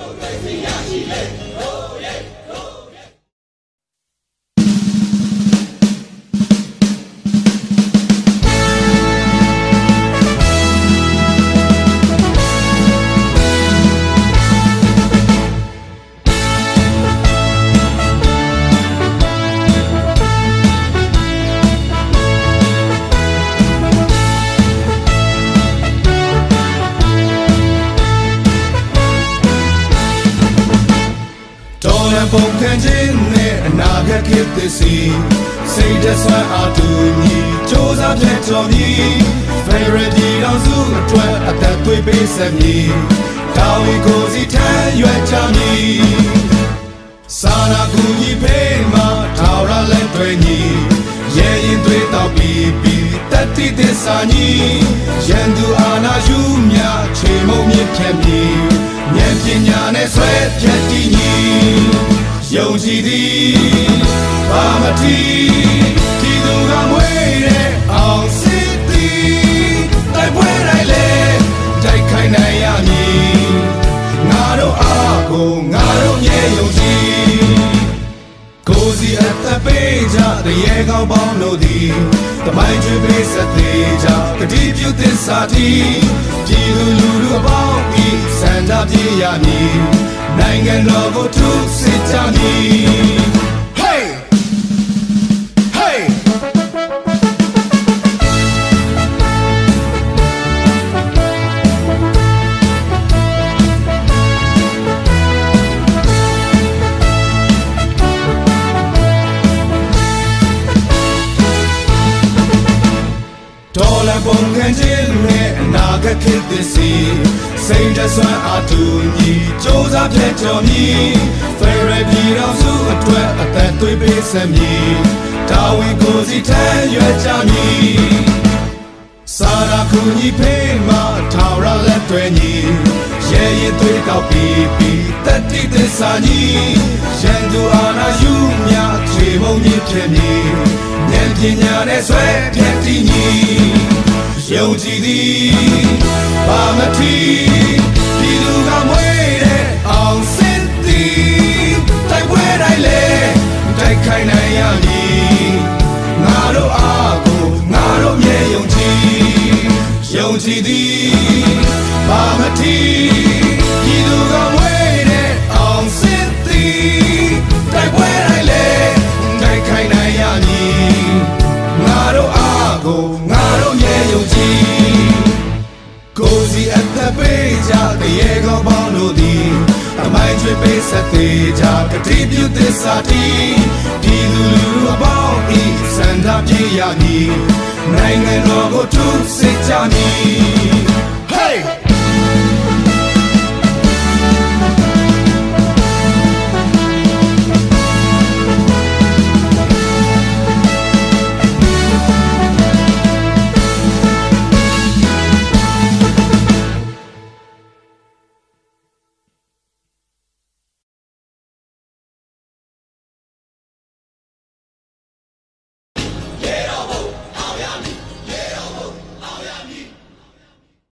我最需要喜悦。 ပုံခံခြင်းနဲ့အနာဂတ်ခေတ်သစ်စီစိတ်တဆွမ်းအားတူညီစ조사ဖြတ်ကျော်ပြီး Favorite ဒီအောင်စုအတွက်အသက်သွေးပေးဆက်မည်တာဝန်ကိုစီထမ်းရွက်ချမည်စာနာကူညီဖေးမှာထာဝရလက်တွေညီရဲရင်သွေးတော့ပြီးပြီးတတိသစ္စာညီရန်သူအာနာယူမြချေမုံမြင့်ဖြတ်မည်ဉာဏ်ပညာနဲ့ဆွဲဖြတ်တည်ညီ ယုံကြည်သည်ဘာမတီဒီသူကမွေးတဲ့အောင်စစ်သည်တိုက်ပွဲတိုင်းလေတိုက်ခိုင်နိုင်ရမည်ငါတို့အားကိုငါတို့မြေယုံကြည်ကိုစီအသက်ပေးကြတရေကောင်းပေါင်းတို့သည်တမိုင်းကျွေးပေးဆက်သေးကြတတိပြုသစ္စာတီပြည်သူလူထုအပေါင်းဤစန္ဒပြေရမည် နိုင်ငံတော်ကိုထုစစ်ကြမည် Hey Hey ဒေါ်လာပုံခံခြင်းနဲ့အနာဂတ်ခေတ်သစ်စီ စိတ်တဆွမ်းအားတူညီစ조사ဖြတ်ကျော်မည်ဖေရပြည်တော်စုအတွက်အသက်သွေးပေးဆက်မည်တာဝန်ကိုစီထမ်းရွက်ကြမည်စာရာခုညီဖေးမှာထာဝရလက်တွေညီရဲရင်သွေးကောက်ပြီးပြီးတတိသစ္စာညီရန်သူအာနာယူမြချေမုံကြီးဖြစ်မည်ဉာဏ်ပညာနဲ့ဆွဲဖြတ်တည်ညီ ယုံကြည်သည်ဘာမထီပြည်သူကမွေးတဲ့အောင်စစ်သည်တိုက်ပွဲတိုင်းလေတိုက်ခိုင်နိုင်ရမည်ငါတို့အားကိုငါတို့မြေယုံကြည်ယုံကြည်သည်ဘာမထီ ကြည်ကိုစီအသက်ပေးကြတရေကောင်းပေါင်းတို့သည်အမိုင်းကျွေးပေးဆက်သေးကြကတိပြုသစ္စာတီဒီလူလူအပေါင်းဤစန္ဒပြေရမည်နိုင်ငံတော်ကိုထုစစ်ကြမည်